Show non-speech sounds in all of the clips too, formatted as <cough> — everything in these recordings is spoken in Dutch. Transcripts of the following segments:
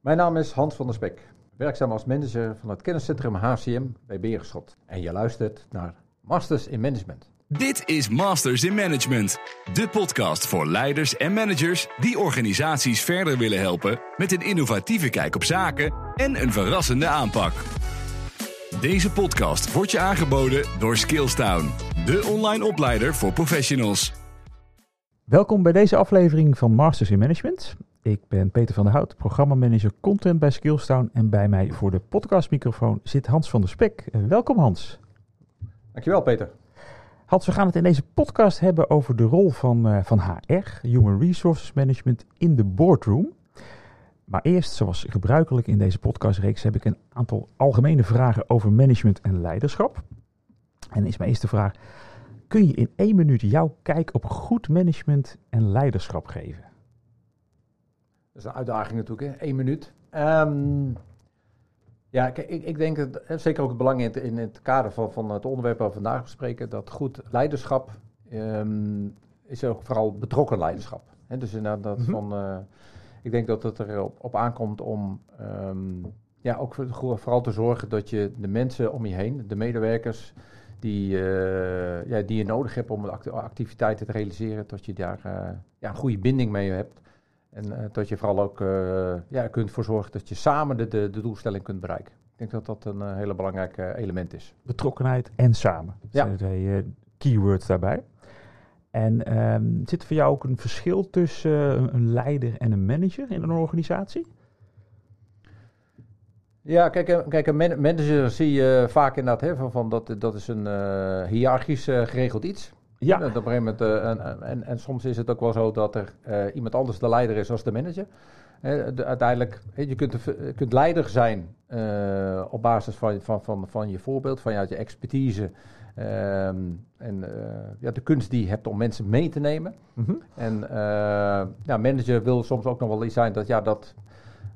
Mijn naam is Hans van der Spek, werkzaam als manager van het kenniscentrum HCM bij Berenschot. En je luistert naar Masters in Management. Dit is Masters in Management, de podcast voor leiders en managers die organisaties verder willen helpen met een innovatieve kijk op zaken en een verrassende aanpak. Deze podcast wordt je aangeboden door Skillstown, de online opleider voor professionals. Welkom bij deze aflevering van Masters in Management. Ik ben Peter van der Hout, programmamanager content bij Skillstown. En bij mij voor de podcastmicrofoon zit Hans van der Spek. Eh, welkom Hans. Dankjewel Peter. Hans, we gaan het in deze podcast hebben over de rol van, uh, van HR, Human Resources Management, in de boardroom. Maar eerst, zoals gebruikelijk in deze podcastreeks, heb ik een aantal algemene vragen over management en leiderschap. En is mijn eerste vraag, kun je in één minuut jouw kijk op goed management en leiderschap geven? Dat is een uitdaging natuurlijk, hè? Eén minuut. Um, ja, ik, ik denk, dat, zeker ook het belang in het, in het kader van, van het onderwerp waar we vandaag bespreken, dat goed leiderschap um, is ook vooral betrokken leiderschap. He, dus inderdaad, dat mm-hmm. van, uh, ik denk dat het erop op aankomt om um, ja, ook vooral te zorgen dat je de mensen om je heen, de medewerkers, die, uh, ja, die je nodig hebt om de activiteiten te realiseren, dat je daar uh, ja, een goede binding mee hebt. En uh, dat je vooral ook uh, ja, kunt voor zorgen dat je samen de, de, de doelstelling kunt bereiken. Ik denk dat dat een uh, hele belangrijk element is. Betrokkenheid en samen. Dat ja. zijn de twee keywords daarbij. En um, zit er voor jou ook een verschil tussen een leider en een manager in een organisatie? Ja, kijk, kijk een man manager zie je vaak inderdaad hè, van, van dat, dat is een hiërarchisch geregeld iets. Ja. op een gegeven moment, uh, en, en, en, soms is het ook wel zo dat er uh, iemand anders de leider is als de manager. De, uiteindelijk, je kunt, je kunt leider zijn uh, op basis van, van, van, van je voorbeeld, vanuit je expertise. Um, en ja, de kunst die je hebt om mensen mee te nemen. Mm -hmm. En ja, manager wil soms ook nog wel iets zijn dat, ja, dat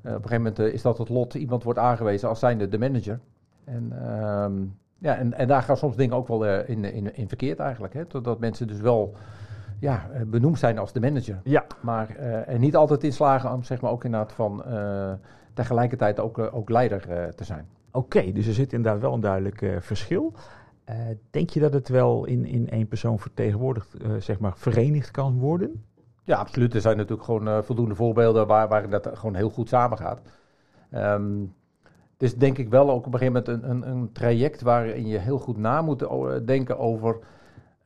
op een gegeven moment is dat het lot, iemand wordt aangewezen als zijnde de manager. En um, ja, en, en daar gaan soms dingen ook wel uh, in, in, in verkeerd eigenlijk. Hè? Totdat mensen dus wel ja, benoemd zijn als de manager. Ja. Maar uh, en niet altijd in slagen om zeg maar ook inderdaad van uh, tegelijkertijd ook, ook leider te zijn. Oké, okay, dus er zit inderdaad wel een duidelijk verschil. denk je dat het wel in, in één persoon vertegenwoordigd, zeg maar, verenigd kan worden? Ja, absoluut. Er zijn natuurlijk gewoon voldoende voorbeelden waar, waar dat gewoon heel goed samengaat. Um, is denk ik wel ook op een gegeven moment een, een, een traject waarin je heel goed na moet denken over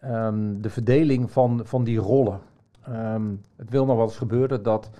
um, de verdeling van, van die rollen. Um, het wil nog wel eens gebeuren dat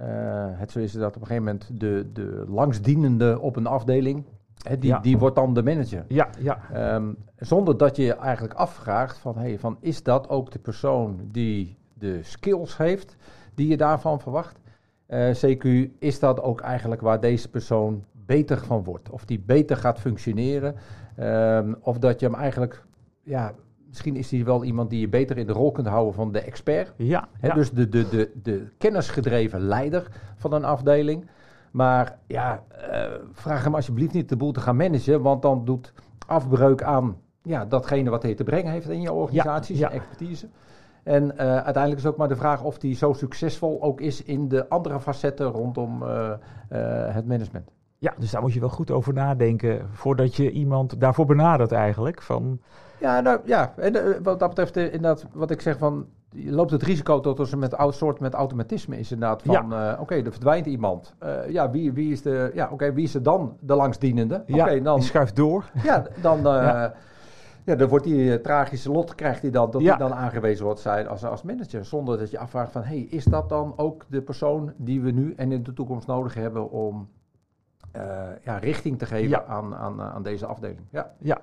uh, het zo is dat op een gegeven moment de, de langsdienende op een afdeling, hè, die, ja. die wordt dan de manager. Ja, ja. Um, zonder dat je je eigenlijk afvraagt van, hey, van is dat ook de persoon die de skills heeft die je daarvan verwacht? Uh, CQ, is dat ook eigenlijk waar deze persoon beter van wordt. Of die beter gaat functioneren. Um, of dat je hem eigenlijk, ja, misschien is hij wel iemand die je beter in de rol kunt houden van de expert. Ja. He, ja. Dus de, de, de, de kennisgedreven leider van een afdeling. Maar ja, uh, vraag hem alsjeblieft niet de boel te gaan managen, want dan doet afbreuk aan ja, datgene wat hij te brengen heeft in je organisatie, ja, ja. expertise. En uh, uiteindelijk is ook maar de vraag of hij zo succesvol ook is in de andere facetten rondom uh, het management. Ja, dus daar moet je wel goed over nadenken voordat je iemand daarvoor benadert eigenlijk. Van... Ja, nou ja, en uh, wat dat betreft uh, inderdaad, wat ik zeg van, je loopt het risico dat er met soort met automatisme is inderdaad van, ja. uh, oké, okay, er verdwijnt iemand. ja, wie, wie is de, ja, oké, okay, wie is er dan de langstdienende? Ja, okay, dan, die schuift door. Ja, dan... <laughs> ja. Ja, dan wordt die tragische lot, krijgt hij dan, dat ja. hij dan aangewezen wordt zijn als, als manager. Zonder dat je afvraagt van, hey, is dat dan ook de persoon die we nu en in de toekomst nodig hebben om ja, richting te geven ja. aan, aan, aan deze afdeling. Ja, ja.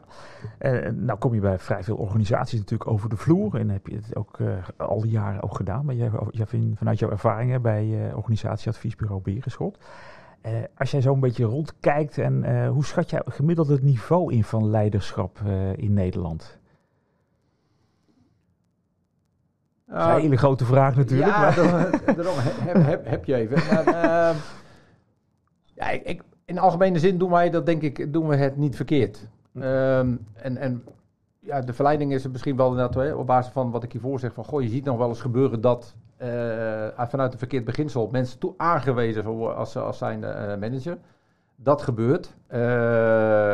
Nou kom je bij vrij veel organisaties natuurlijk over de vloer. En heb je het ook uh, al die jaren ook gedaan. Maar jij, jij vindt, vanuit jouw ervaringen bij organisatieadviesbureau Berenschot. als jij zo een beetje rondkijkt, en hoe schat jij gemiddeld het niveau in van leiderschap in Nederland? Dat is een hele grote vraag natuurlijk. Ja, maar. daarom, heb, heb, heb, je even. Maar, <laughs> ehm, ja, ik, ik, in algemene zin doen wij dat, denk ik, doen we het niet verkeerd. Um, en, en ja, de verleiding is er misschien wel inderdaad op basis van wat ik hiervoor zeg: van goh, je ziet nog wel eens gebeuren dat vanuit een verkeerd beginsel mensen toe aangewezen worden als, als zijn manager. Dat gebeurt.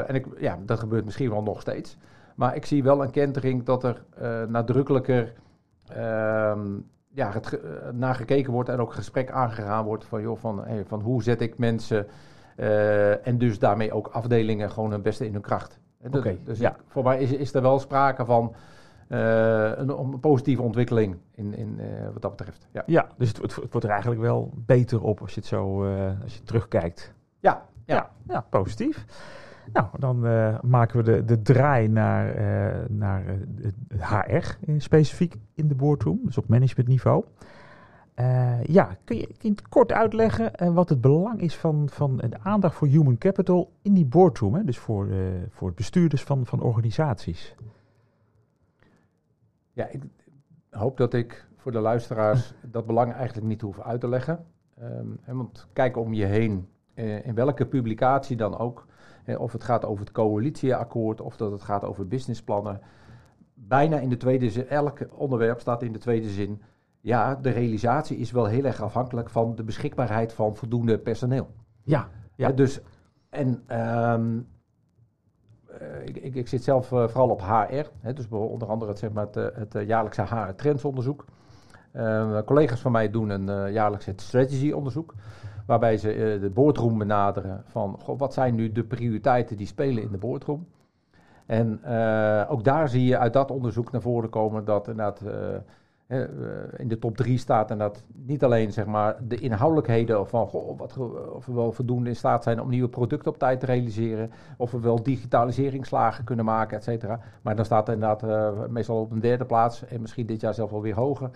en ik, ja, dat gebeurt misschien wel nog steeds. Maar ik zie wel een kentering dat er nadrukkelijker ehm, ja, het, naar gekeken wordt en ook gesprek aangegaan wordt van, joh, van, hey, van hoe zet ik mensen en dus daarmee ook afdelingen gewoon hun beste in hun kracht. Oké. dus ja. voor mij is, is er wel sprake van uh, een, een, positieve ontwikkeling in, in, uh, wat dat betreft. Ja, ja dus het, het, wordt er eigenlijk wel beter op als je het zo als je terugkijkt. Ja, ja. ja, ja positief. Nou, dan maken we de, de draai naar, naar HR specifiek in de boardroom, dus op managementniveau. Uh, ja, kun je, kort uitleggen uh, wat het belang is van, van de aandacht voor human capital in die boardroom, hè? dus voor, uh, voor bestuurders van, van organisaties? Ja, ik hoop dat ik voor de luisteraars dat belang eigenlijk niet hoef uit te leggen. Um, want kijk om je heen, in welke publicatie dan ook, of het gaat over het coalitieakkoord of dat het gaat over businessplannen. Bijna in de tweede zin, elk onderwerp staat in de tweede zin ja, de realisatie is wel heel erg afhankelijk van de beschikbaarheid van voldoende personeel. Ja, ja. dus, en um, ik, ik, ik, zit zelf uh, vooral op HR, hè, dus onder andere het, zeg maar, het, het uh, jaarlijkse HR-trendsonderzoek. Uh, collega's van mij doen een jaarlijks strategy-onderzoek, waarbij ze de boardroom benaderen van goh, wat zijn nu de prioriteiten die spelen in de boardroom. En ook daar zie je uit dat onderzoek naar voren komen dat inderdaad eh, in de top drie staat. En dat niet alleen zeg maar, de inhoudelijkheden van goh, wat, of we wel voldoende in staat zijn om nieuwe producten op tijd te realiseren. Of we wel digitaliseringsslagen kunnen maken, et cetera. Maar dan staat er inderdaad uh, meestal op een derde plaats. En misschien dit jaar zelfs wel weer hoger.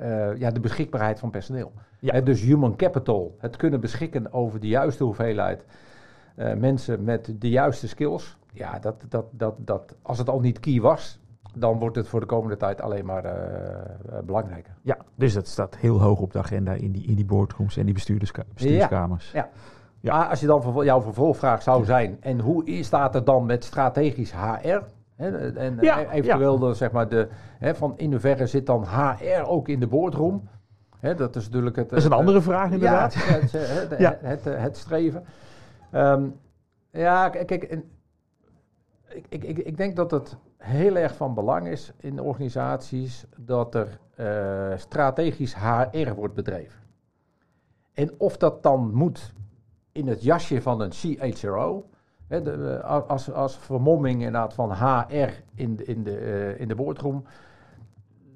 Uh, ja, de beschikbaarheid van personeel. Ja. dus human capital. Het kunnen beschikken over de juiste hoeveelheid mensen met de juiste skills. Ja, dat, dat, dat, dat, als het al niet key was, dan wordt het voor de komende tijd alleen maar uh, belangrijker. Ja, dus dat staat heel hoog op de agenda in die, in die boardrooms en die bestuurderska bestuurskamers. Ja, ja. Maar als je dan jouw vervolgvraag zou zijn, en hoe staat het dan met strategisch HR? En ja, eventueel Dan, zeg maar de, hè, van in hoeverre zit dan HR ook in de boardroom? Dat is natuurlijk het... Dat is een andere vraag inderdaad. <laughs> Ja, het, het, het, het, streven. Um, ja, kijk, ik, ik, ik, ik denk dat het heel erg van belang is in organisaties dat er uh, strategisch HR wordt bedreven. En of dat dan moet in het jasje van een CHRO, hè, eh, als, als vermomming inderdaad van HR in de, in de, uh, in de boardroom,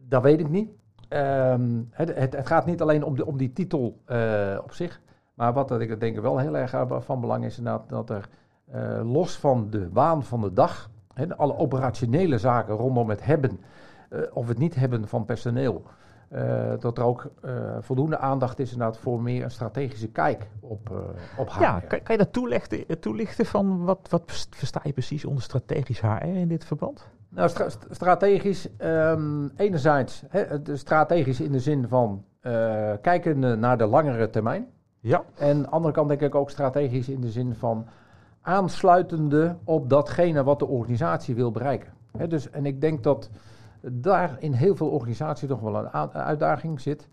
dat weet ik niet. Um, het, het, gaat niet alleen om, de, om die titel op zich, maar wat dat ik denk wel heel erg van belang is inderdaad dat er los van de waan van de dag alle operationele zaken rondom het hebben uh, of het niet hebben van personeel. Uh, dat er ook uh, voldoende aandacht is inderdaad voor meer een strategische kijk op, op HR. Ja, kan, kan, je dat toelichten, toelichten van wat, wat versta je precies onder strategisch HR in dit verband? Nou, stra strategisch, um, enerzijds he, strategisch in de zin van kijken naar de langere termijn. Ja. En aan de andere kant denk ik ook strategisch in de zin van aansluitende op datgene wat de organisatie wil bereiken. dus, en ik denk dat daar in heel veel organisaties nog wel een uitdaging zit.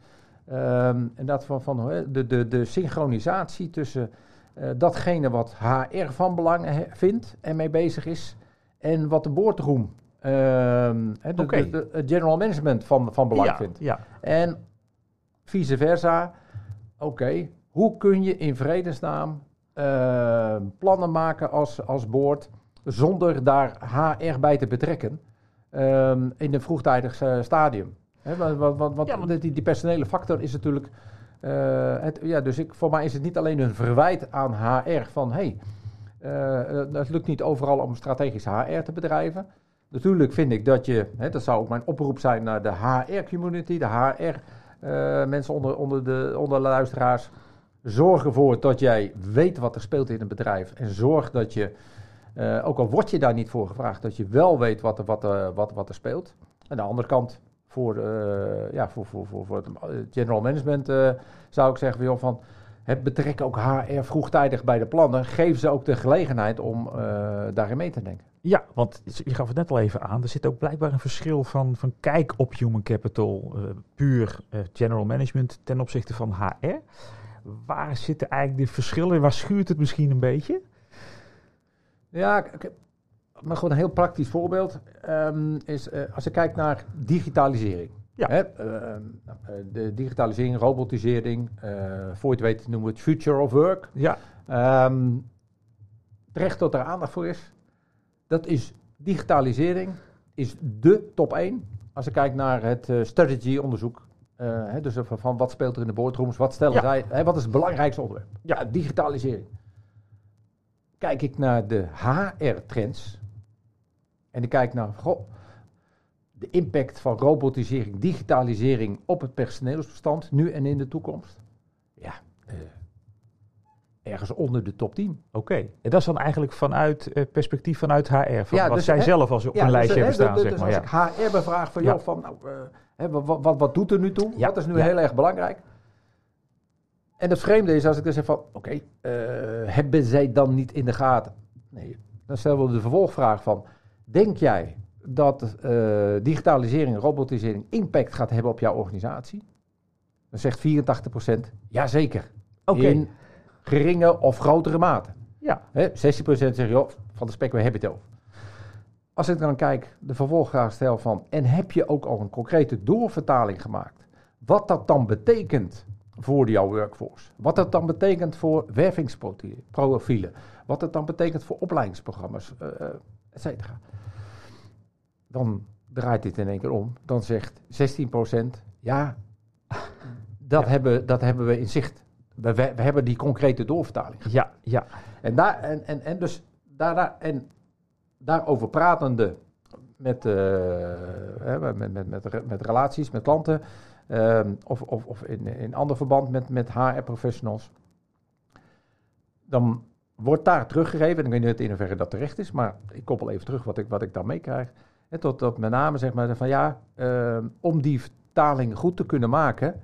Um, en dat van, van de, de, de synchronisatie tussen uh, datgene wat HR van belang vindt en mee bezig is, en wat de boardroom, uh, de, okay. de, de, general management van, van belang ja, vindt. Ja. En vice versa. Oké, hoe kun je in vredesnaam uh, plannen maken als, als boord zonder daar HR bij te betrekken um, in een vroegtijdig uh, stadium. He, want, want, want ja, die, die, personele factor is natuurlijk. Het, ja, dus ik, voor mij is het niet alleen een verwijt aan HR van hey, het lukt niet overal om strategisch HR te bedrijven. Natuurlijk vind ik dat je, hè, dat zou ook mijn oproep zijn naar de HR-community, de HR-mensen onder, onder, de, onder de luisteraars. Zorg ervoor dat jij weet wat er speelt in een bedrijf. En zorg dat je, uh, ook al word je daar niet voor gevraagd, dat je wel weet wat er, wat, uh, wat, wat er speelt. Aan de andere kant, voor, uh, ja, voor, voor, voor, voor het general management zou ik zeggen joh, van Het betrekken ook HR vroegtijdig bij de plannen. Geven ze ook de gelegenheid om daarin mee te denken. Ja, want je gaf het net al even aan. Er zit ook blijkbaar een verschil van, van kijk op human capital, puur general management, ten opzichte van HR. Waar zitten eigenlijk de verschillen? Waar schuurt het misschien een beetje? Ja, maar gewoon een heel praktisch voorbeeld um, is als je kijkt naar digitalisering. Ja. Hè, uh, de digitalisering, robotisering, uh, voor je het weet noemen we het future of work. Ja. Um, terecht dat er aandacht voor is. Dat is digitalisering, is de top 1. Als je kijkt naar het uh. Hè, dus van, van, wat speelt er in de boardrooms, wat stellen ja. zij, hè, wat is het belangrijkste onderwerp? Ja, digitalisering. Kijk ik naar de HR-trends en ik kijk naar, goh, de impact van robotisering, digitalisering op het personeelsbestand, nu en in de toekomst? Ja, uh, ergens onder de top 10. Oké, en dat is dan eigenlijk vanuit uh, perspectief vanuit HR, van ja, wat dus, zij hè, zelf als op ja, een dus, lijstje hebben staan, dus, zeg maar. Als ik HR bevraag van, joh, van nou, hè, wat, wat, wat doet er nu toe? wat is nu heel erg belangrijk? En het vreemde is als ik dan zeg van, oké, okay, hebben zij dan niet in de gaten? Nee, dan stellen we de vervolgvraag van, denk jij dat uh, digitalisering, robotisering impact gaat hebben op jouw organisatie? Dan zegt 84% jazeker. Okay. In geringe of grotere mate. Ja. Hè, 16% zegt, joh, van de spek, we hebben het over. Als ik dan kijk, de vervolgvraag stel van, en heb je ook al een concrete doorvertaling gemaakt? Wat dat dan betekent voor jouw workforce? Wat dat dan betekent voor wervingsprofielen? Wat dat dan betekent voor opleidingsprogramma's, uh, et cetera dan draait dit in één keer om. Dan zegt 16% ja, dat, Hebben, dat hebben we in zicht. We, we, hebben die concrete doorvertaling. Ja, ja. En, daar, en, en, en dus daar, en daarover pratende met, uh, met, met, met, met, relaties, met klanten, uh, of, of, of in, in ander verband met, met HR-professionals, dan wordt daar teruggegeven, en ik weet niet in hoeverre dat terecht is, maar ik koppel even terug wat ik, wat ik dan meekrijg. Tot, tot met name zeg maar van ja, uh, om die vertaling goed te kunnen maken,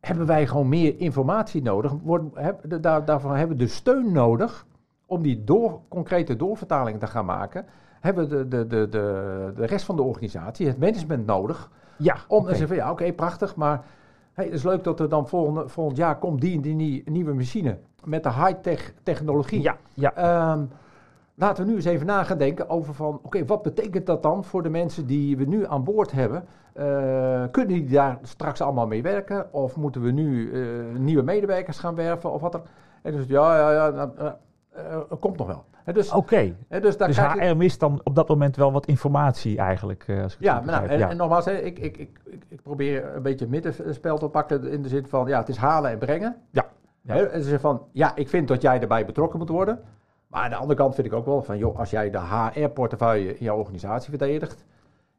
hebben wij gewoon meer informatie nodig. Word, heb, daar, daarvoor hebben we de steun nodig om die door, concrete doorvertaling te gaan maken. Hebben we de, de, de, de, de rest van de organisatie, het management nodig. Ja, om okay. te zeggen van ja, oké, okay, prachtig, maar hey, het is leuk dat er dan volgende, volgend jaar komt die, die, die nieuwe machine met de high-tech technologie. Ja, ja. Um, Laten we nu eens even na gaan denken over van, oké, wat betekent dat dan voor de mensen die we nu aan boord hebben? Uh, kunnen die daar straks allemaal mee werken? Of moeten we nu uh, nieuwe medewerkers gaan werven? Of wat dan? En dus ja, ja, ja, nou, uh, komt nog wel. dus Oké, dus, dus HR je... mist dan op dat moment wel wat informatie eigenlijk. Als ik ja, nou, en, ja, en, nogmaals, ik, ik, ik, ik, probeer een beetje het middenspel te pakken in de zin van, ja, het is halen en brengen. Ja. en ze zeggen van, ja, ik vind dat jij erbij betrokken moet worden. Maar aan de andere kant vind ik ook wel van, joh, als jij de HR-portefeuille in jouw organisatie verdedigt,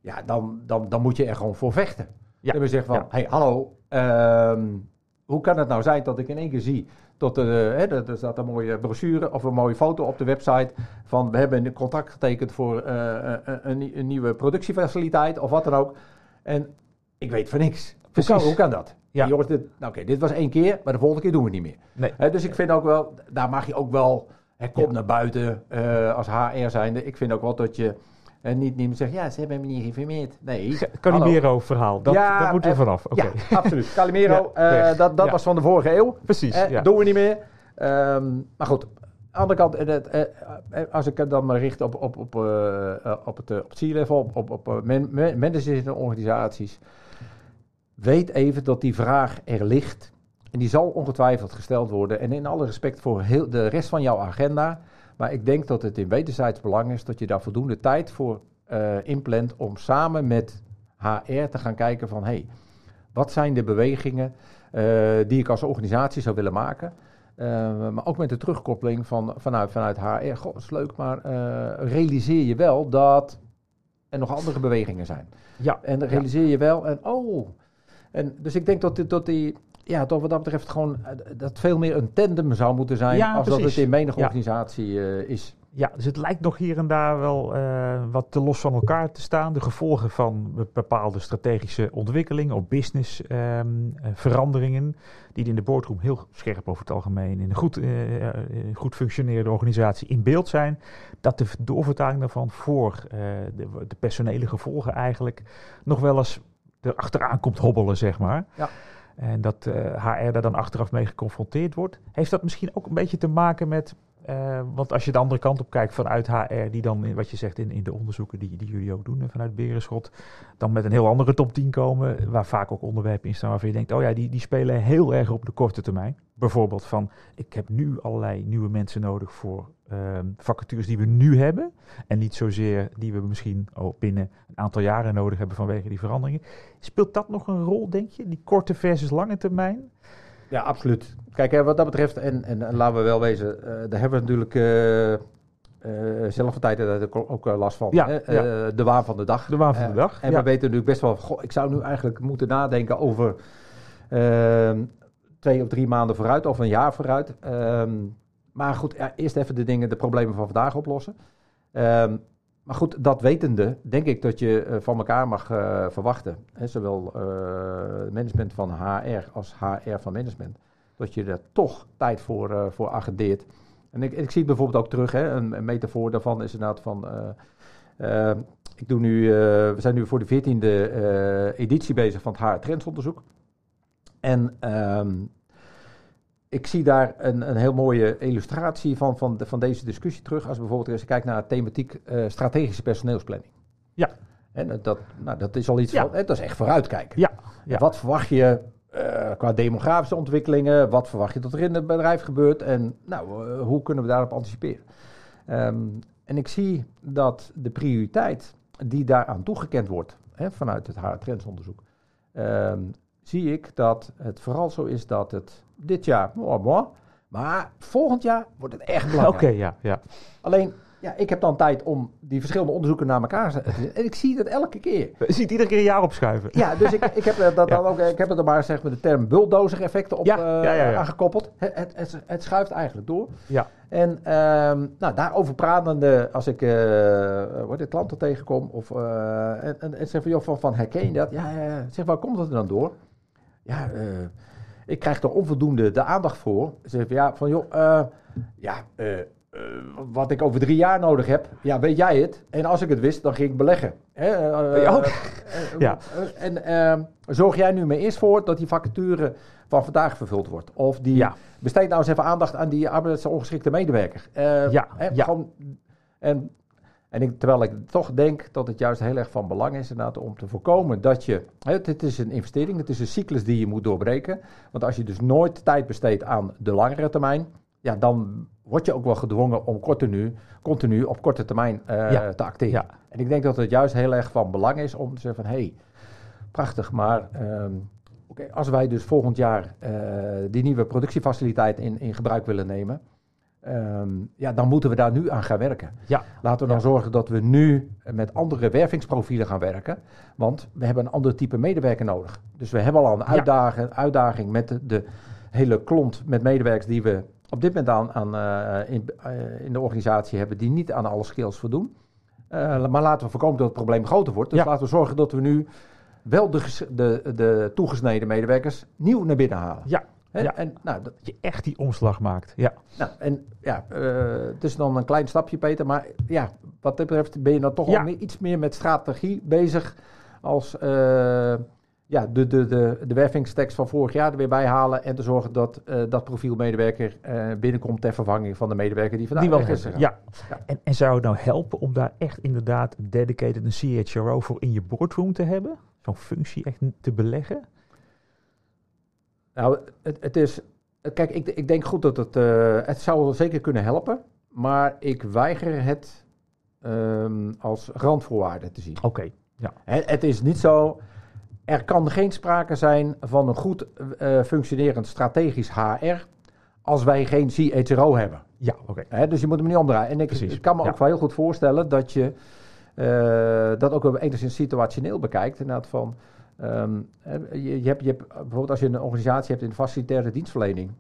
ja, dan, dan, dan moet je er gewoon voor vechten. Ja. Dan zeggen van, ja. hey, hallo, um, hoe kan het nou zijn dat ik in één keer zie dat er, hè, er staat een mooie brochure of een mooie foto op de website van we hebben een contract getekend voor uh, een, een, nieuwe productiefaciliteit of wat dan ook. En ik weet van niks. Hoe kan, hoe kan dat? Ja. Jongens, dit, nou oké, dit was één keer, maar de volgende keer doen we het niet meer. Nee. dus ik vind ook wel, daar mag je ook wel hij komt naar buiten uh, als HR zijnde. Ik vind ook wel dat je uh, niet, niet zegt, ja, ze hebben me niet geïnformeerd. Nee. Calimero-verhaal, dat, ja, dat moeten we vanaf. Okay. Ja, absoluut. Calimero, <laughs> ja, uh, dat, dat was van de vorige eeuw. Precies. Ja. Doen we niet meer. Um, maar goed, aan de andere kant, als ik het dan maar richt op, op, op, op het, op C-level, op, op, op men, managers in organisaties, weet even dat die vraag er ligt. En die zal ongetwijfeld gesteld worden. En in alle respect voor heel de rest van jouw agenda. Maar ik denk dat het in wederzijds belang is dat je daar voldoende tijd voor uh, inplant om samen met HR te gaan kijken van hey, wat zijn de bewegingen uh, die ik als organisatie zou willen maken. Uh, maar ook met de terugkoppeling van, vanuit, vanuit HR. Goh, is leuk, maar realiseer je wel dat er nog andere bewegingen zijn. Ja. En realiseer je wel, en oh. En dus ik denk dat, dat die, ja, toch wat dat betreft gewoon eh, dat veel meer een tandem zou moeten zijn als dat het in menige organisatie uh, is. Ja, dus het lijkt nog hier en daar wel uh, wat te los van elkaar te staan. De gevolgen van bepaalde strategische ontwikkelingen of business um, veranderingen, die in de boardroom heel scherp over het algemeen in een goed, uh, goed functionerende organisatie in beeld zijn. Dat de doorvertaling daarvan voor de, de, personele gevolgen eigenlijk nog wel eens erachteraan komt hobbelen, zeg maar. Ja. En dat HR daar dan achteraf mee geconfronteerd wordt. Heeft dat misschien ook een beetje te maken met uh, want als je de andere kant op kijkt vanuit HR, die dan, wat je zegt in, in de onderzoeken die, die jullie ook doen vanuit Berenschot, dan met een heel andere top 10 komen, waar vaak ook onderwerpen in staan waarvan je denkt, oh ja, die, die spelen heel erg op de korte termijn. Bijvoorbeeld van, ik heb nu allerlei nieuwe mensen nodig voor uh, vacatures die we nu hebben. En niet zozeer die we misschien binnen een aantal jaren nodig hebben vanwege die veranderingen. Speelt dat nog een rol, denk je? Die korte versus lange termijn? Ja, absoluut. Kijk, wat dat betreft, en, en, laten we wel wezen, uh, daar hebben we natuurlijk uh, uh, zelf van tijd ook, ook last van. Ja, ja. de waan van de dag. De waan van de dag. En we weten natuurlijk best wel, goh, ik zou nu eigenlijk moeten nadenken over ehm, twee of drie maanden vooruit of een jaar vooruit. Ehm, maar goed, eerst even de dingen, de problemen van vandaag oplossen. Um, maar goed, dat wetende, denk ik dat je uh, van elkaar mag uh, verwachten, hè, zowel uh, management van HR als HR van management, dat je er toch tijd voor, voor agendeert. En ik, ik zie het bijvoorbeeld ook terug, hè, een, metafoor daarvan is inderdaad van, ik doe nu, we zijn nu voor de veertiende editie bezig van het HR trendsonderzoek. En um, ik zie daar een, een heel mooie illustratie van, van, de, van deze discussie terug. Als bijvoorbeeld als je kijkt naar thematiek uh, strategische personeelsplanning. Ja. En dat, nou, dat is al iets ja. van, dat is echt vooruitkijken. Ja. ja. Wat verwacht je uh, qua demografische ontwikkelingen? Wat verwacht je dat er in het bedrijf gebeurt? En nou, uh, hoe kunnen we daarop anticiperen? Um, en ik zie dat de prioriteit die daaraan toegekend wordt hè, vanuit het HR-trendsonderzoek, um, zie ik dat het vooral zo is dat het dit jaar, maar volgend jaar wordt het echt belangrijk. Oké, ja, ja. Alleen, ja, ik heb dan tijd om die verschillende onderzoeken naar elkaar te zetten. En ik zie dat elke keer. Je ziet iedere keer een jaar opschuiven. Ja, dus ik, ik heb dat ja. dan ook, ik heb het er maar zeg met de term bulldozer effecten op ja, uh, aangekoppeld. Het, het, het, het, schuift eigenlijk door. Ja. En um, nou, daarover pratende, als ik uh, wat, klanten tegenkom of uh, en, en, en zeg van, joh, van, van herken je dat? Ja, ja, zeg, waar komt dat er dan door? Ja, uh, ik krijg er onvoldoende de aandacht voor. Ze zeggen ja, van joh, uh, ja, uh, wat ik over drie jaar nodig heb, ja, weet jij het? En als ik het wist, dan ging ik beleggen. Hè? ja. ja. En zorg jij nu maar eerst voor dat die vacature van vandaag vervuld wordt? Of die, ja. besteed nou eens even aandacht aan die arbeidsongeschikte medewerker. ja, hè, ja. Gewoon, en en ik, terwijl ik toch denk dat het juist heel erg van belang is inderdaad om te voorkomen dat je... Het, het, is een investering, het is een cyclus die je moet doorbreken. Want als je dus nooit tijd besteedt aan de langere termijn... Ja, dan word je ook wel gedwongen om continu, continu op korte termijn uh, ja. te acteren. Ja. En ik denk dat het juist heel erg van belang is om te zeggen van... hé, hey, prachtig, maar... Um, Oké, als wij dus volgend jaar uh, die nieuwe productiefaciliteit in, in gebruik willen nemen, Um, ja, dan moeten we daar nu aan gaan werken. Ja. Laten we dan ja. zorgen dat we nu met andere wervingsprofielen gaan werken. Want we hebben een ander type medewerker nodig. Dus we hebben al een uitdaging, ja. uitdaging met de, de, hele klont met medewerkers die we op dit moment aan, aan uh, in, uh, in, de organisatie hebben, die niet aan alle skills voldoen. Uh, maar laten we voorkomen dat het probleem groter wordt. Dus ja. laten we zorgen dat we nu wel de, de, de toegesneden medewerkers nieuw naar binnen halen. Ja, Ja. En, nou, dat je echt die omslag maakt. Ja. Nou, en ja, uh, het is dan een klein stapje, Peter. Maar ja, wat dat betreft ben je dan toch ja. al meer, iets meer met strategie bezig. Als uh, ja, de, de, de, de wervingstekst van vorig jaar er weer bij halen. En te zorgen dat uh, dat profielmedewerker binnenkomt ter vervanging van de medewerker die vandaag die is. Ja. ja. En, en zou het nou helpen om daar echt inderdaad dedicated een CHRO voor in je boardroom te hebben? Zo'n functie echt te beleggen? Nou, het, het, is. Kijk, ik, ik denk goed dat het. Uh, het zou zeker kunnen helpen. Maar ik weiger het um, als randvoorwaarde te zien. Oké. Okay, ja. Het, het, is niet zo. Er kan geen sprake zijn van een goed uh, functionerend strategisch HR. als wij geen CHRO hebben. Ja, oké. Okay. Dus je moet hem niet omdraaien. En ik, ik kan me ja. ook wel heel goed voorstellen dat je. Uh, dat ook enigszins situationeel bekijkt. Inderdaad, van. Um, je, je, hebt, je hebt bijvoorbeeld als je een organisatie hebt in de facilitaire dienstverlening.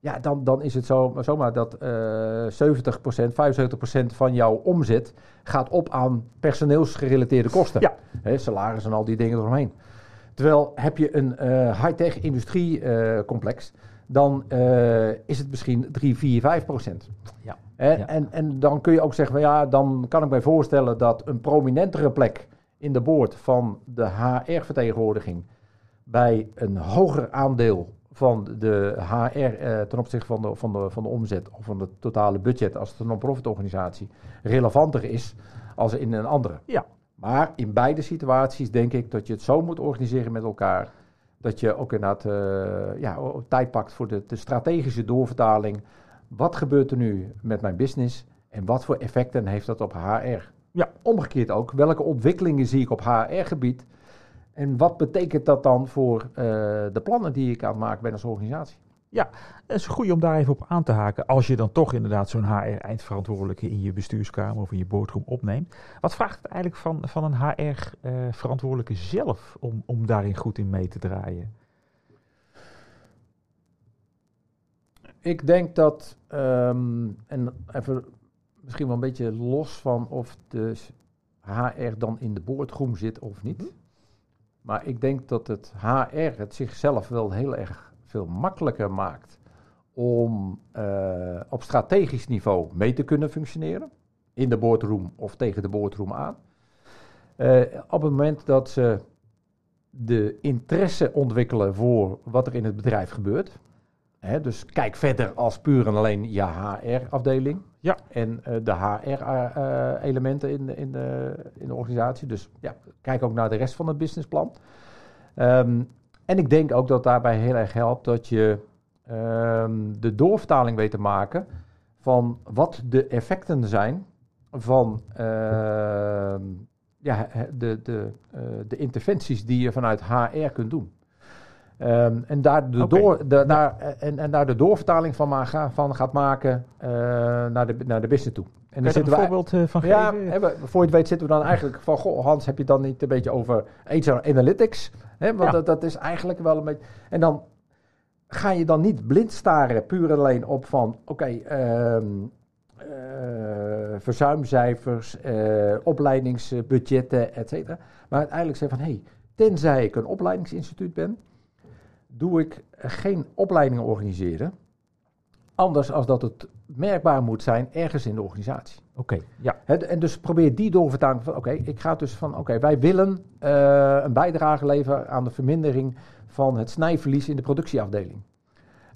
ja, dan, dan is het zo, zomaar dat eh 70%, 75% van jouw omzet gaat op aan personeelsgerelateerde kosten. Ja. Salaris en al die dingen eromheen. Terwijl heb je een eh, high-tech industriecomplex, dan eh, is het misschien 3, 4, 5 procent. Ja. Hè, Ja. En, en dan kun je ook zeggen, van, ja, dan kan ik mij voorstellen dat een prominentere plek in de boord van de HR-vertegenwoordiging bij een hoger aandeel van de HR eh, ten opzichte van de, van, de, van de omzet of van het totale budget als het een non-profit organisatie relevanter is als in een andere. Ja. Maar in beide situaties denk ik dat je het zo moet organiseren met elkaar. Dat je ook inderdaad eh, ja, tijd pakt voor de, de strategische doorvertaling. Wat gebeurt er nu met mijn business en wat voor effecten heeft dat op HR? Ja. Omgekeerd ook, welke ontwikkelingen zie ik op HR-gebied? En wat betekent dat dan voor eh, de plannen die ik aan het maken ben als organisatie? Het is goed om daar even op aan te haken. Als je dan toch inderdaad zo'n HR-eindverantwoordelijke in je bestuurskamer of in je boardroom opneemt. Wat vraagt het eigenlijk van, van een HR-verantwoordelijke zelf om, om daarin goed in mee te draaien? Ik denk dat, ehm, en even misschien wel een beetje los van of de HR dan in de boardroom zit of niet. Maar ik denk dat het HR het zichzelf wel heel erg veel makkelijker maakt om eh, op strategisch niveau mee te kunnen functioneren. In de boardroom of tegen de boardroom aan. Eh, op het moment dat ze de interesse ontwikkelen voor wat er in het bedrijf gebeurt. Hè, dus kijk verder als puur en alleen je HR-afdeling. Ja. En eh, de HR-elementen in, de, in, de, in de organisatie. Dus ja, kijk ook naar de rest van het businessplan. Ehm, en ik denk ook dat daarbij heel erg helpt dat je ehm, de doorvertaling weet te maken van wat de effecten zijn van ehm, ja, de, de, eh, de interventies die je vanuit HR kunt doen. Ehm, en, daar de door, de, daar, en, en daar de doorvertaling van, ma- van gaat maken eh, naar, de, naar de business toe. En daar een voorbeeld eh, van ja, geven? we- voor je het weet zitten we dan eigenlijk van... Goh, Hans, heb je het dan niet een beetje over HR Analytics? Hè, want Ja. dat, dat is eigenlijk wel een beetje... En dan ga je dan niet blind staren puur en alleen op van... Oké, ehm, eh, verzuimcijfers, opleidingsbudgetten, et cetera. Maar uiteindelijk zeggen van... Hey, tenzij ik een opleidingsinstituut ben... doe ik geen opleidingen organiseren... Anders als dat het merkbaar moet zijn ergens in de organisatie. Oké, ja. En dus probeer die doorvertaling van, oké, ik ga dus van, oké, wij willen eh, een bijdrage leveren aan de vermindering van het snijverlies in de productieafdeling.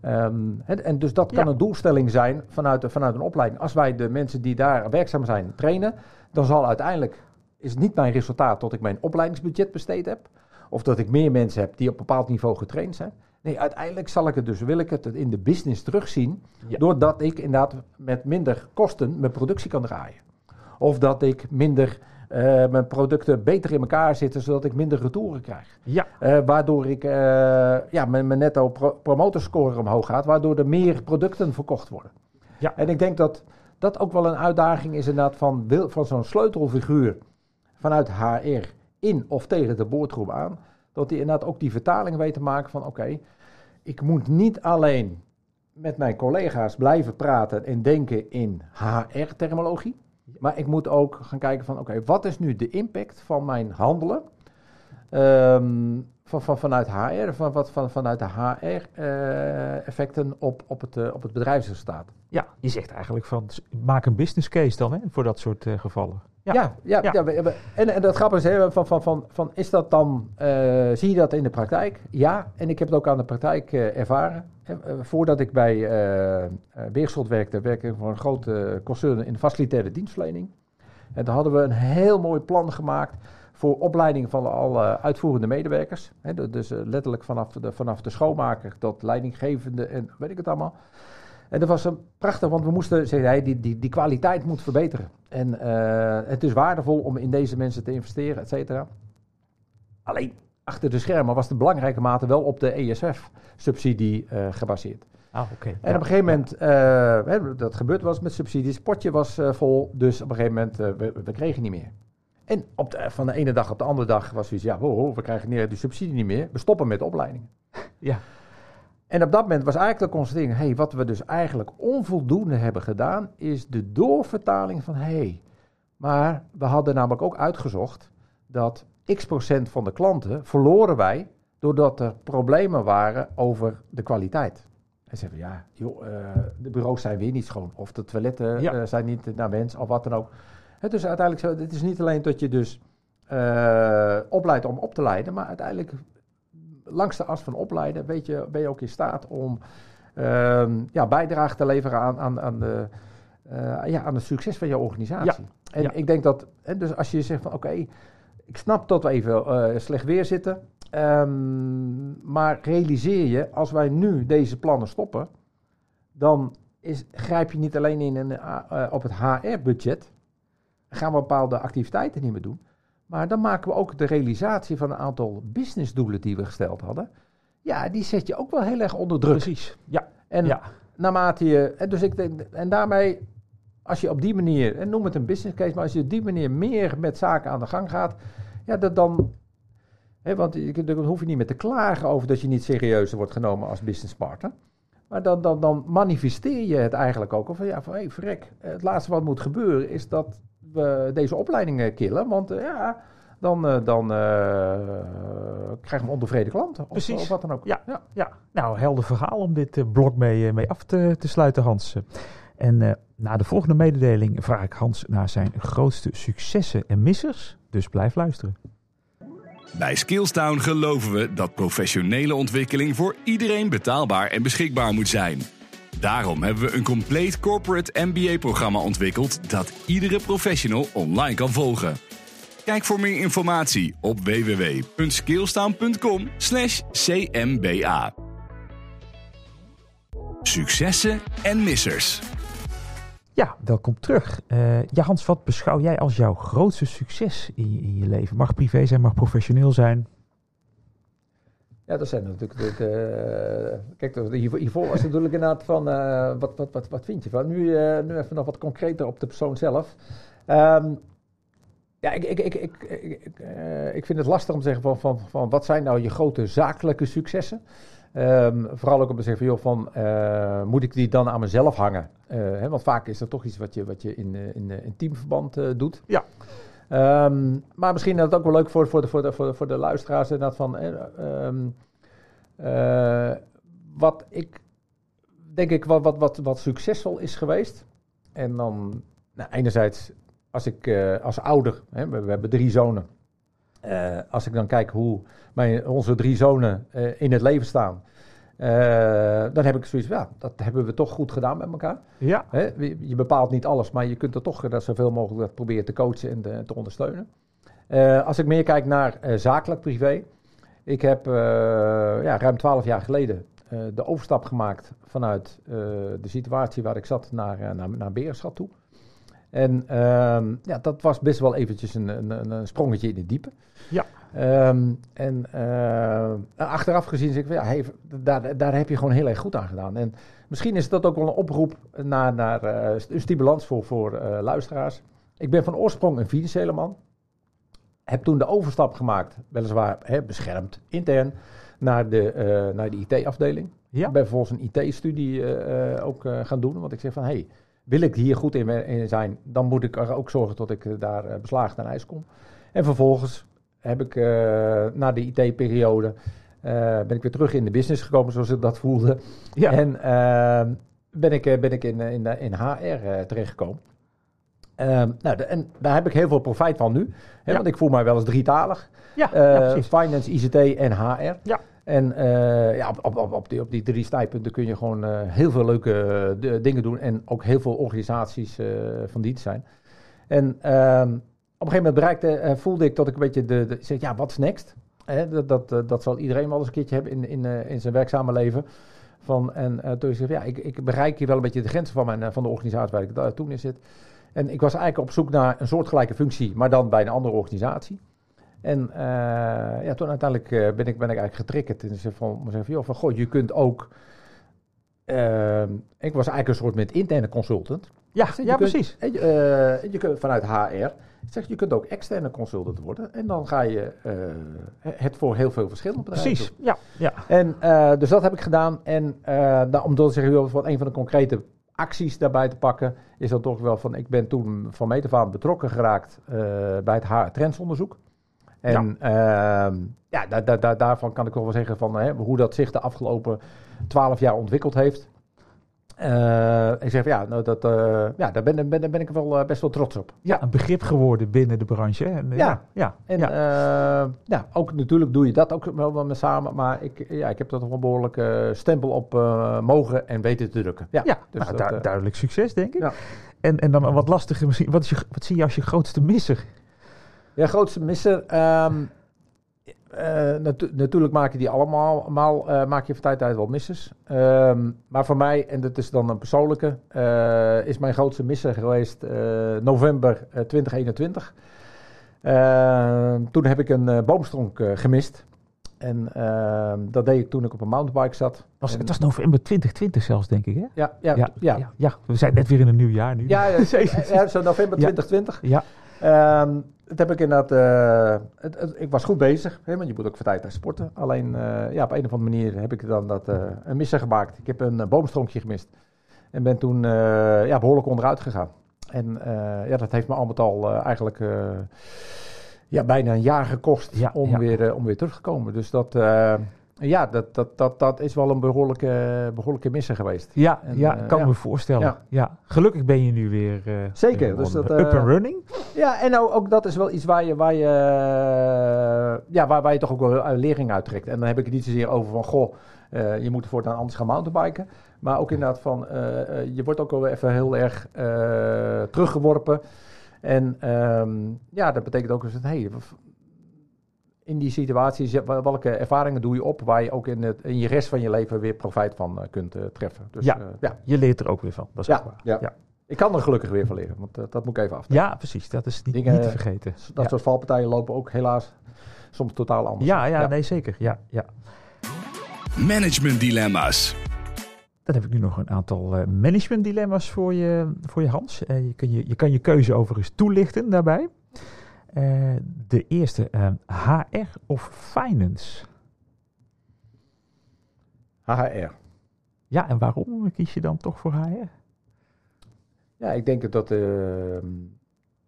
Ehm, en dus dat kan Ja. een doelstelling zijn vanuit, de- vanuit een opleiding. Als wij de mensen die daar werkzaam zijn trainen, dan zal uiteindelijk, is het niet mijn resultaat dat ik mijn opleidingsbudget besteed heb, of dat ik meer mensen heb die op een bepaald niveau getraind zijn. Nee, uiteindelijk zal ik het dus, wil ik het in de business terugzien, Ja. doordat ik inderdaad met minder kosten mijn productie kan draaien. Of dat ik minder, eh, mijn producten beter in elkaar zitten, zodat ik minder retouren krijg. Ja, Eh, waardoor ik, eh, ja, mijn, mijn netto pro promotorscore omhoog gaat, waardoor er meer producten verkocht worden. Ja. En ik denk dat dat ook wel een uitdaging is inderdaad van, van zo'n sleutelfiguur vanuit HR in of tegen de boordgroep aan. Dat die inderdaad ook die vertaling weet te maken van oké, ik moet niet alleen met mijn collega's blijven praten en denken in HR-terminologie. Maar ik moet ook gaan kijken van oké, wat is nu de impact van mijn handelen Ehm, van, van, vanuit HR, van, wat, van, vanuit de HR-effecten op, op, het, eh, op het bedrijfsresultaat. ja, je zegt eigenlijk van, maak een business case dan hè, voor dat soort eh, gevallen. Ja. Ja, ja, Ja. ja. we hebben- en, en dat grappige is, hè, van, van, van, van, is dat dan, eh, zie je dat in de praktijk? Ja, en ik heb het ook aan de praktijk eh, ervaren. Eh, voordat ik bij Beerschot werkte, werkte ik voor een grote concern in de facilitaire dienstverlening. En daar hadden we een heel mooi plan gemaakt voor opleiding van alle uitvoerende medewerkers. Dus letterlijk vanaf de, vanaf de schoonmaker tot leidinggevende en weet ik het allemaal. En dat was een prachtig, want we moesten, zei hij, die, die, die kwaliteit moet verbeteren. En eh, het is waardevol om in deze mensen te investeren, et cetera. Alleen achter de schermen was de belangrijke mate wel op de ESF-subsidie eh, gebaseerd. Ah, oké. En Ja. op een gegeven moment, eh, dat gebeurd was met subsidies, het potje was eh, vol, dus op een gegeven moment, eh, we, we kregen niet meer. En op de, van de ene dag op de andere dag was zoiets, ja, we krijgen niet, die subsidie niet meer, we stoppen met de opleiding. Ja. En op dat moment was eigenlijk de constatering, hey, wat we dus eigenlijk onvoldoende hebben gedaan, is de doorvertaling van, hey, maar we hadden namelijk ook uitgezocht dat x procent van de klanten verloren wij doordat er problemen waren over de kwaliteit. En ze zeggen, ja, joh, uh, de bureaus zijn weer niet schoon. Of de toiletten Ja. uh, zijn niet naar wens, of wat dan ook. Hè, dus uiteindelijk, zo, het is niet alleen dat je dus uh, opleidt om op te leiden, maar uiteindelijk langs de as van opleiden weet je, ben je ook in staat om uh, ja, bijdrage te leveren aan, aan, aan, de, uh, ja, aan het succes van je organisatie. Ja. En Ja. ik denk dat, hè, dus als je zegt van oké, okay, ik snap dat we even uh, slecht weer zitten, um, maar realiseer je, als wij nu deze plannen stoppen, dan is, grijp je niet alleen in een, uh, op het HR-budget, gaan we bepaalde activiteiten niet meer doen, maar dan maken we ook de realisatie van een aantal businessdoelen die we gesteld hadden. Ja, die zet je ook wel heel erg onder druk. Precies, ja. En ja. naarmate je, en dus ik denk, en daarmee, als je op die manier, en noem het een business case, maar als je op die manier meer met zaken aan de gang gaat, ja, dat dan, hè, want je, dan hoef je niet meer te klagen over dat je niet serieuzer wordt genomen als businesspartner. Maar dan, dan, dan manifesteer je het eigenlijk ook. Of van ja, van hé, hey, verrek, het laatste wat moet gebeuren is dat we deze opleidingen killen. Want uh, ja, dan, uh, dan uh, krijgen we ontevreden klanten. Of, Precies. Of wat dan ook. Ja, ja. ja. nou, helder verhaal om dit blok mee, mee af te, te sluiten, Hans. En uh, na de volgende mededeling vraag ik Hans naar zijn grootste successen en missers. Dus blijf luisteren. Bij Skillstown geloven we dat professionele ontwikkeling voor iedereen betaalbaar en beschikbaar moet zijn. Daarom hebben we een compleet corporate MBA-programma ontwikkeld dat iedere professional online kan volgen. Kijk voor meer informatie op www.skillstown.com/cmba. Successen en missers. Ja, welkom terug. Uh, ja, Hans, wat beschouw jij als jouw grootste succes in in je leven? Mag privé zijn, mag professioneel zijn? Ja, dat zijn natuurlijk. De, de, kijk, hiervoor was het natuurlijk inderdaad van. Uh, wat, wat, wat, wat vind je van? Nu, uh, nu even nog wat concreter op de persoon zelf. Um, ja, ik, ik, ik, ik, ik, uh, ik vind het lastig om te zeggen van, van, van wat zijn nou je grote zakelijke successen? Um, vooral ook om te zeggen van, joh, van uh, moet ik die dan aan mezelf hangen? Uh, hè, want vaak is dat toch iets wat je, wat je in, in, in teamverband uh, doet. Ja. Um, maar misschien is het ook wel leuk voor, voor, de, voor, de, voor, de, voor de luisteraars inderdaad van... Um, wat ik, denk ik, wat, wat, wat, wat succesvol is geweest. En dan, nou, enerzijds, als ik als ouder, hè, we, hebben drie zonen... Als ik dan kijk hoe mijn, onze drie zonen in het leven staan, uh, dan heb ik zoiets van, ja, dat hebben we toch goed gedaan met elkaar. Ja. Hè? Je bepaalt niet alles, maar je kunt er toch dat zoveel mogelijk dat proberen te coachen en de, te ondersteunen. als ik meer kijk naar zakelijk privé, ik heb ja, ruim twaalf jaar geleden de overstap gemaakt vanuit de situatie waar ik zat naar, naar, naar toe. En um, ja, dat was best wel eventjes een, een, een sprongetje in het diepe. Ja. Um, en uh, achteraf gezien zeg ik, ja, hey, daar, daar heb je gewoon heel erg goed aan gedaan. En misschien is dat ook wel een oproep naar, naar uh, een stimulans voor, voor uh, luisteraars. Ik ben van oorsprong een financiële man. Heb toen de overstap gemaakt, weliswaar hè, beschermd, intern, naar de, naar de IT-afdeling. Ja. Ik ben vervolgens een IT-studie ook gaan doen, want ik zeg van, hé, hey, wil ik hier goed in, in, zijn, dan moet ik er ook zorgen dat ik daar uh, beslagen aan ijs kom. En vervolgens heb ik uh, na de IT-periode, uh, ben ik weer terug in de business gekomen zoals ik dat voelde. Ja. En ehm, ben ik, ben ik in, in, in HR terechtgekomen. Um, nou, de, en daar heb ik heel veel profijt van nu. Hè, Ja. Want ik voel mij wel eens drietalig. Ja, ja, finance, ICT en HR. Ja. En uh, ja, op, op, op, die, op die drie snijpunten kun je gewoon uh, heel veel leuke uh, dingen doen. En ook heel veel organisaties van dienst zijn. En ehm, op een gegeven moment bereikte, voelde ik dat ik een beetje de, zeg, ja, wat next? Hè, dat, dat, dat zal iedereen wel eens een keertje hebben in, in, in zijn werkzame leven. Van, en toen zei ik, ja, ik, ik bereik hier wel een beetje de grenzen van, mijn, van de organisatie waar ik toen in zit. En ik was eigenlijk op zoek naar een soortgelijke functie, maar dan bij een andere organisatie. En uh, ja, toen uiteindelijk uh, ben, ik, ben ik eigenlijk getriggerd. En ze van, van, joh, van goh, je kunt ook. Uh, ik was eigenlijk een soort met interne consultant. Ja, Zeg, ja kunt- precies. En je, eh, je kunt vanuit HR, zeg, je kunt ook externe consultant worden. En dan ga je eh, het voor heel veel verschillende bedrijven Precies, ja. ja. En, eh, dus dat heb ik gedaan. En uh, nou, om te zeggen, van een van de concrete acties daarbij te pakken, is dat toch wel van, ik ben toen van meet af aan betrokken geraakt bij het HR-trendsonderzoek. En ja, uh, ja da, da, da, daarvan kan ik wel zeggen van hè, hoe dat zich de afgelopen twaalf jaar ontwikkeld heeft. Uh, ik zeg van ja, nou, dat, uh, ja daar, ben, ben, ben ik wel uh, best wel trots op. Ja, een begrip geworden binnen de branche. En, ja. ja, en ja. ja, ook natuurlijk doe je dat ook wel, wel met samen, maar ik, ja, ik heb er toch een behoorlijke stempel op mogen en weten te drukken. Ja, ja dus nou, dat, du duidelijk succes denk ik. Ja. En, en dan wat lastiger misschien, wat, is je, wat zie je als je grootste misser? Ja, grootste misser. Um, uh, natu natuurlijk maak je die allemaal, maal, uh, maak je van tijd tijd wel missers. Um, maar voor mij, en dat is dan een persoonlijke, uh, is mijn grootste misser geweest november 2021. Ehm, toen heb ik een boomstronk gemist. En dat deed ik toen ik op een mountainbike zat. Was, en, het was november 2020 zelfs, denk ik, hè? Ja, ja, ja, ja. ja, ja. we zijn net weer in een nieuw jaar nu. Ja, ja, <laughs> ja zo november 2020. Ja. Um, dat heb ik inderdaad. Uh, het, het, ik was goed bezig, hè, want je moet ook voor tijd sporten. Alleen uh, ja, op een of andere manier heb ik dan dat, uh, een misser gemaakt. Ik heb een boomstronkje gemist. En ben toen ja, behoorlijk onderuit gegaan. En ja, dat heeft me al met al eigenlijk ja, bijna een jaar gekost ja, om, ja. Weer, om weer terug te komen. Dus dat. Ja, dat, dat, dat, dat is wel een behoorlijke, behoorlijke misser geweest. Ja, En, ja uh, kan ja. me voorstellen. Ja. Ja. Gelukkig ben je nu weer, uh, Zeker, weer dus dat, up and running. Ja, en nou, ook dat is wel iets waar je, waar je, ja, waar, waar je toch ook wel lering uit trekt. En dan heb ik het niet zozeer over van, goh, je moet voortaan anders gaan mountainbiken. Maar ook inderdaad van, je wordt ook wel even heel erg teruggeworpen. En um, ja, dat betekent ook eens dat, hey, in die situaties, welke ervaringen doe je op waar je ook in, het, in je rest van je leven weer profijt van uh, kunt uh, treffen. Dus, ja, uh, ja, je leert er ook weer van. Dat is ja, ook waar. Ja. ja. Ik kan er gelukkig weer van leren, want uh, dat moet ik even af. Ja, precies. Dat is niet, Dingen, niet te vergeten. Dat ja. soort valpartijen lopen ook helaas soms totaal anders. Ja, ja, ja. nee zeker. Ja, ja. Management dilemma's. Dan heb ik nu nog een aantal uh, management dilemma's voor je, voor je Hans. Uh, je, kan je, je kan je keuze overigens toelichten daarbij. Uh, de eerste, HR of finance? HR. Ja, en waarom kies je dan toch voor HR? Ja, ik denk dat uh,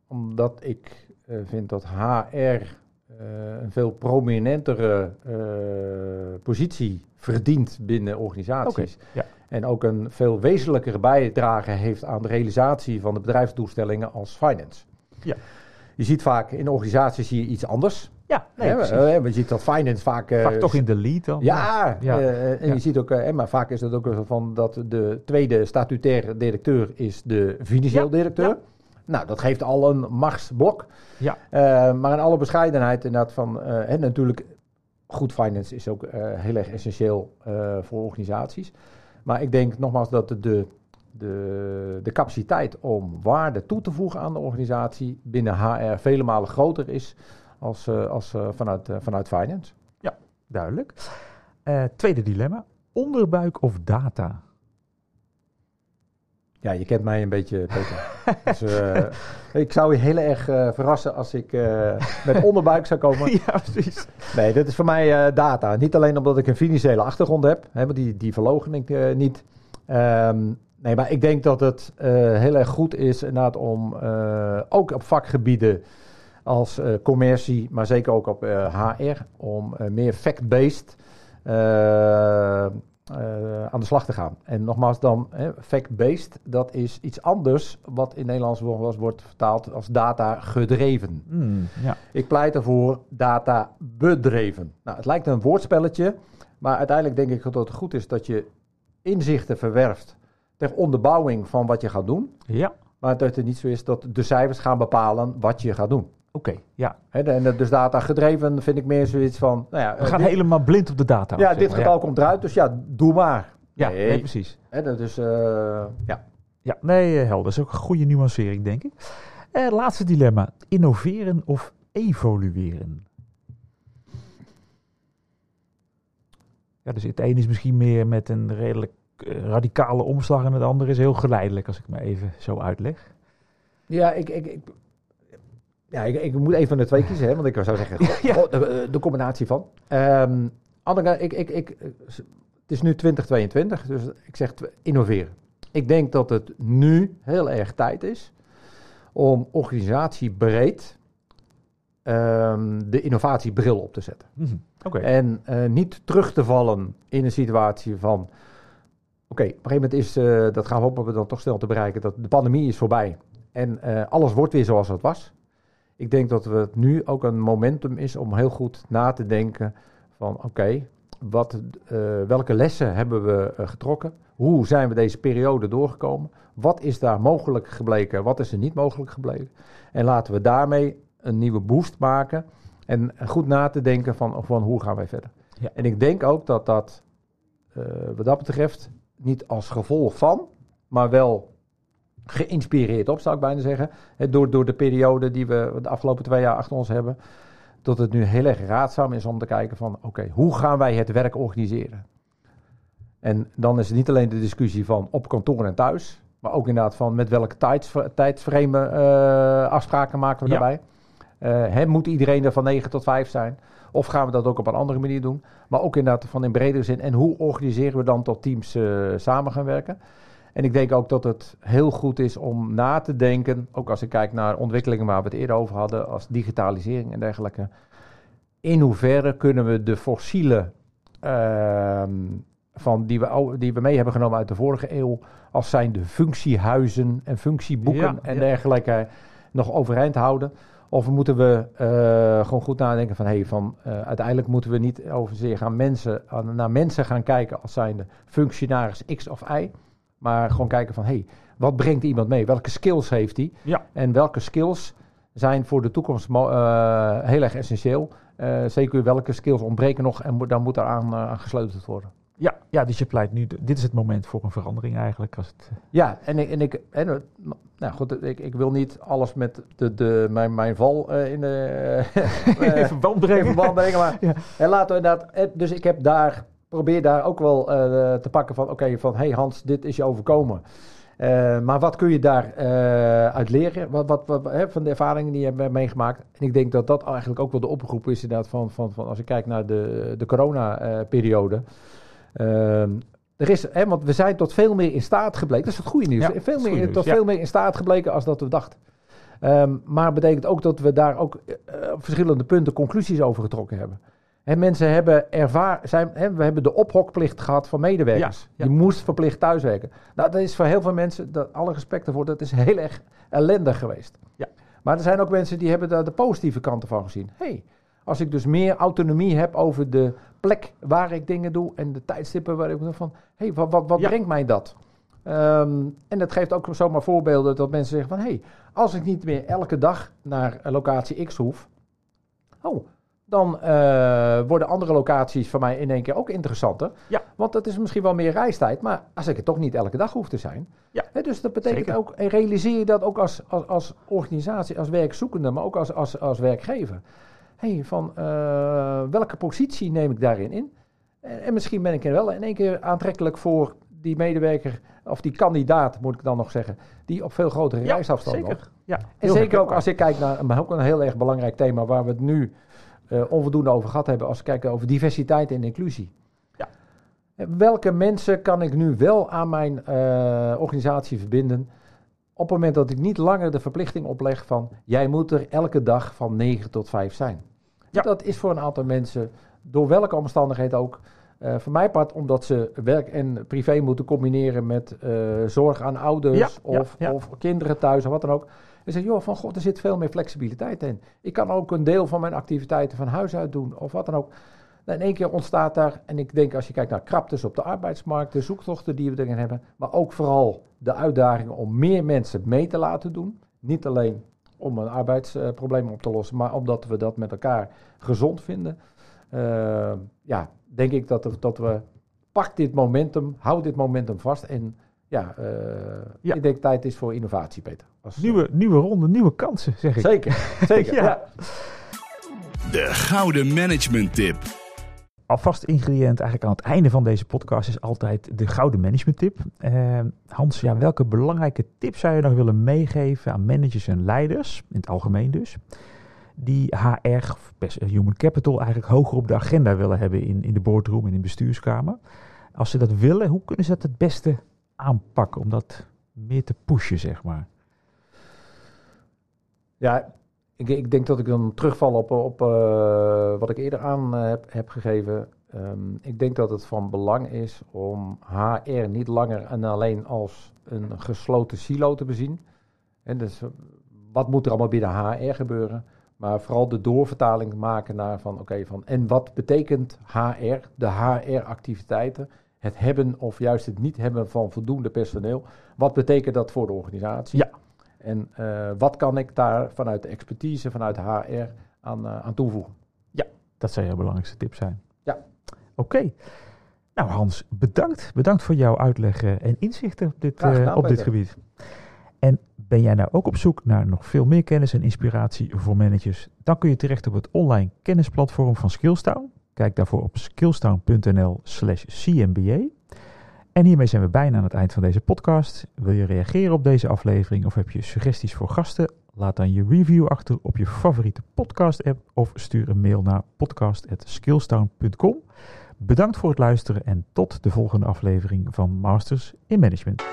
omdat ik vind dat HR een veel prominentere positie verdient binnen organisaties. Okay, ja. En ook een veel wezenlijkere bijdrage heeft aan de realisatie van de bedrijfsdoelstellingen als finance. Ja. Je ziet vaak in organisaties zie je iets anders. Ja, nee, precies. je ziet dat finance vaak... vaak toch in de lead dan? Ja, ja. Uh, en ja. je ziet ook... Uh, maar vaak is het ook zo van dat de tweede statutaire directeur is de financieel directeur. Ja. Nou, dat geeft al een machtsblok. Ja. Uh, maar in alle bescheidenheid inderdaad van... en natuurlijk, goed finance is ook heel erg essentieel voor organisaties. Maar ik denk nogmaals dat de, de, de, capaciteit om waarde toe te voegen aan de organisatie binnen HR vele malen groter is als, uh, als uh, vanuit, uh, vanuit finance. Ja, duidelijk. tweede dilemma, onderbuik of data? Ja, je kent mij een beetje, Peter. <laughs> dus, ik zou je heel erg verrassen als ik met onderbuik zou komen. <laughs> ja, precies. Nee, dit is voor mij data. Niet alleen omdat ik een financiële achtergrond heb, hè, want die, die verlogen ik niet. Um, nee, maar ik denk dat het heel erg goed is inderdaad om ook op vakgebieden als uh, commercie, maar zeker ook op HR, om meer fact-based aan de slag te gaan. En nogmaals dan, fact-based, dat is iets anders wat in Nederlands wordt, wordt vertaald als data gedreven. Mm, ja. Ik pleit ervoor data bedreven. Nou, het lijkt een woordspelletje, maar uiteindelijk denk ik dat het goed is dat je inzichten verwerft onderbouwing van wat je gaat doen. Ja. Maar dat het niet zo is dat de cijfers gaan bepalen wat je gaat doen. Oké, okay, ja. He, en dus data gedreven vind ik meer zoiets van... Nou ja, We gaan dit, helemaal blind op de data. Ja, dit getal ja. komt eruit, dus ja, doe maar. Ja, nee, nee precies. He, dat is, uh, ja. Ja, nee, helder. Dat is ook een goede nuancering, denk ik. Uh, laatste dilemma. Innoveren of evolueren? Ja, dus het een is misschien meer met een redelijk eh, radicale omslag en het andere is heel geleidelijk, als ik me even zo uitleg. Ja, ik, ik, ik, ja, ik, ik moet even van de twee kiezen, hè, want ik zou zeggen, <laughs> Ja. goh, de, de combinatie van. Ehm andere, ik, ik, ik, het is nu 2022, dus ik zeg innoveren. Ik denk dat het nu heel erg tijd is om organisatiebreed ehm, de innovatiebril op te zetten. Mhm. En eh, niet terug te vallen in een situatie van... Oké, op een gegeven moment is, eh, dat gaan we hopen we dan toch snel te bereiken, dat de pandemie is voorbij. En eh, alles wordt weer zoals het was. Ik denk dat we het nu ook een momentum is om heel goed na te denken van... Oké, wat, eh, welke lessen hebben we getrokken? Hoe zijn we deze periode doorgekomen? Wat is daar mogelijk gebleken? Wat is er niet mogelijk gebleken? En laten we daarmee een nieuwe boost maken... En goed na te denken van, van hoe gaan wij verder. Ja. En ik denk ook dat dat wat dat betreft niet als gevolg van, maar wel geïnspireerd op, zou ik bijna zeggen. Hè, door, door de periode die we de afgelopen twee jaar achter ons hebben. Dat het nu heel erg raadzaam is om te kijken van, oké, hoe gaan wij het werk organiseren? En dan is het niet alleen de discussie van op kantoor en thuis, maar ook inderdaad van met welke tijds, tijdsframe eh, afspraken maken we Ja. daarbij. Hè, moet iedereen er van 9 tot 5 zijn? Of gaan we dat ook op een andere manier doen? Maar ook inderdaad van in bredere zin. En hoe organiseren we dan tot teams eh, samen gaan werken? En ik denk ook dat het heel goed is om na te denken, ook als ik kijk naar ontwikkelingen waar we het eerder over hadden, als digitalisering en dergelijke. In hoeverre kunnen we de fossiele ehm, van die, we, die we mee hebben genomen uit de vorige eeuw, als zijn de functiehuizen en functieboeken Ja, en ja. dergelijke, nog overeind houden? Of moeten we eh, gewoon goed nadenken van, hey, van eh, uiteindelijk moeten we niet overzeer gaan mensen, naar mensen gaan kijken als zijnde functionaris X of Y, maar gewoon kijken van, hey, wat brengt iemand mee? Welke skills heeft hij? Ja. En welke skills zijn voor de toekomst mo- eh, heel erg essentieel? Zeker welke skills ontbreken nog en moet- dan moet aan gesleuteld worden. Ja, ja, dus je pleit nu, dit is het moment voor een verandering eigenlijk. Als het, Ja, en ik, en ik, en, eh, nou goed, ik, ik wil niet alles met de, de, mijn, mijn val eh, in de <laughs> eh, in verband brengen. in verband brengen. Maar <laughs> Ja. en laten we inderdaad, eh, dus ik heb daar, probeer daar ook wel eh, te pakken van, oké, van hey Hans, dit is je overkomen. Eh, maar wat kun je daar eh, uit leren? Wat, wat, wat, hè, van de ervaringen die je hebt meegemaakt. En ik denk dat dat eigenlijk ook wel de oproep is inderdaad van, van, van als ik kijk naar de, de corona-periode. Ehm, er is, hè, want we zijn tot veel meer in staat gebleken. Dat is het goede nieuws. Ja, veel meer, nieuws, tot ja. veel meer in staat gebleken als dat we dachten. Ehm, maar betekent ook dat we daar ook eh, op verschillende punten conclusies over getrokken hebben. Hè, mensen hebben ervaar, zijn, hè, we hebben de ophokplicht gehad van medewerkers. Ja, Je moest verplicht thuiswerken. Nou, dat is voor heel veel mensen, dat, alle respect ervoor, dat is heel erg ellendig geweest. Ja. Maar er zijn ook mensen die hebben daar de positieve kanten van gezien. hey, als ik dus meer autonomie heb over de plek waar ik dingen doe en de tijdstippen waar ik van, hey, wat, wat, wat Ja. brengt mij dat? Ehm, en dat geeft ook zomaar voorbeelden dat mensen zeggen van, hey, als ik niet meer elke dag naar eh, locatie X hoef, oh, dan eh, worden andere locaties voor mij in één keer ook interessanter. Ja. Want dat is misschien wel meer reistijd, maar als ik het toch niet elke dag hoef te zijn. Ja. Hè, dus dat betekent Zeker. ook, en realiseer je dat ook als, als, als organisatie, als werkzoekende, maar ook als, als, als werkgever. Hey, van eh, welke positie neem ik daarin in? En, en misschien ben ik er wel in één keer aantrekkelijk voor die medewerker, of die kandidaat moet ik dan nog zeggen, die op veel grotere Ja, reisafstand zeker. loopt. Ja, En zeker ook als ik kijk naar maar ook een heel erg belangrijk thema waar we het nu eh, onvoldoende over gehad hebben, als we kijken over diversiteit en inclusie. Ja. Eh, Welke mensen kan ik nu wel aan mijn eh, organisatie verbinden? Op het moment dat ik niet langer de verplichting opleg van jij moet er elke dag van 9 tot 5 zijn. Ja. Dat is voor een aantal mensen, door welke omstandigheid ook, eh voor mij part omdat ze werk en privé moeten combineren met eh, zorg aan ouders Ja, of, ja. of kinderen thuis of wat dan ook. En zeg, joh, van god, er zit veel meer flexibiliteit in. Ik kan ook een deel van mijn activiteiten van huis uit doen of wat dan ook. Nou, in één keer ontstaat daar, en ik denk als je kijkt naar kraptes op de arbeidsmarkt, de zoektochten die we erin hebben, maar ook vooral de uitdagingen om meer mensen mee te laten doen. Niet alleen om een arbeidsprobleem op te lossen, maar omdat we dat met elkaar gezond vinden. Eh, ja, denk ik dat, er- dat we pak dit momentum, hou dit momentum vast en ja, eh, Ja. ik denk tijd is voor innovatie, Peter. Als, Nieuwe, nieuwe ronde, nieuwe kansen, zeg ik. Zeker, zeker. <laughs> Ja. ja. De gouden management tip. Alvast ingrediënt eigenlijk aan het einde van deze podcast is altijd de gouden management tip. Uh, Hans, ja, welke belangrijke tips zou je nog willen meegeven aan managers en leiders, in het algemeen dus, die HR, Human Capital, eigenlijk hoger op de agenda willen hebben in, in de boardroom en in de bestuurskamer? Als ze dat willen, hoe kunnen ze dat het beste aanpakken om dat meer te pushen, zeg maar? Ja, ik, ik denk dat ik dan terugval op, op uh, wat ik eerder aan uh, heb, heb, gegeven. Um, ik denk dat het van belang is om HR niet langer en alleen als een gesloten silo te bezien. En dus wat moet er allemaal binnen HR gebeuren? Maar vooral de doorvertaling maken naar van oké, van en wat betekent HR, de HR-activiteiten, het hebben of juist het niet hebben van voldoende personeel. Wat betekent dat voor de organisatie? Ja. En uh, wat kan ik daar vanuit de expertise, vanuit HR aan, uh, aan toevoegen? Ja, dat zou jouw belangrijkste tip zijn. Ja. Oké. Okay. Nou Hans, bedankt. Bedankt voor jouw uitleg en inzichten op dit, uh, op dit gebied. En ben jij nou ook op zoek naar nog veel meer kennis en inspiratie voor managers? Dan kun je terecht op het online kennisplatform van Skillstown. Kijk daarvoor op skillstown.nl slash cmba. En hiermee zijn we bijna aan het eind van deze podcast. Wil je reageren op deze aflevering of heb je suggesties voor gasten? Laat dan je review achter op je favoriete podcast-app of stuur een mail naar podcast.skillstown.com. Bedankt voor het luisteren en tot de volgende aflevering van Masters in Management.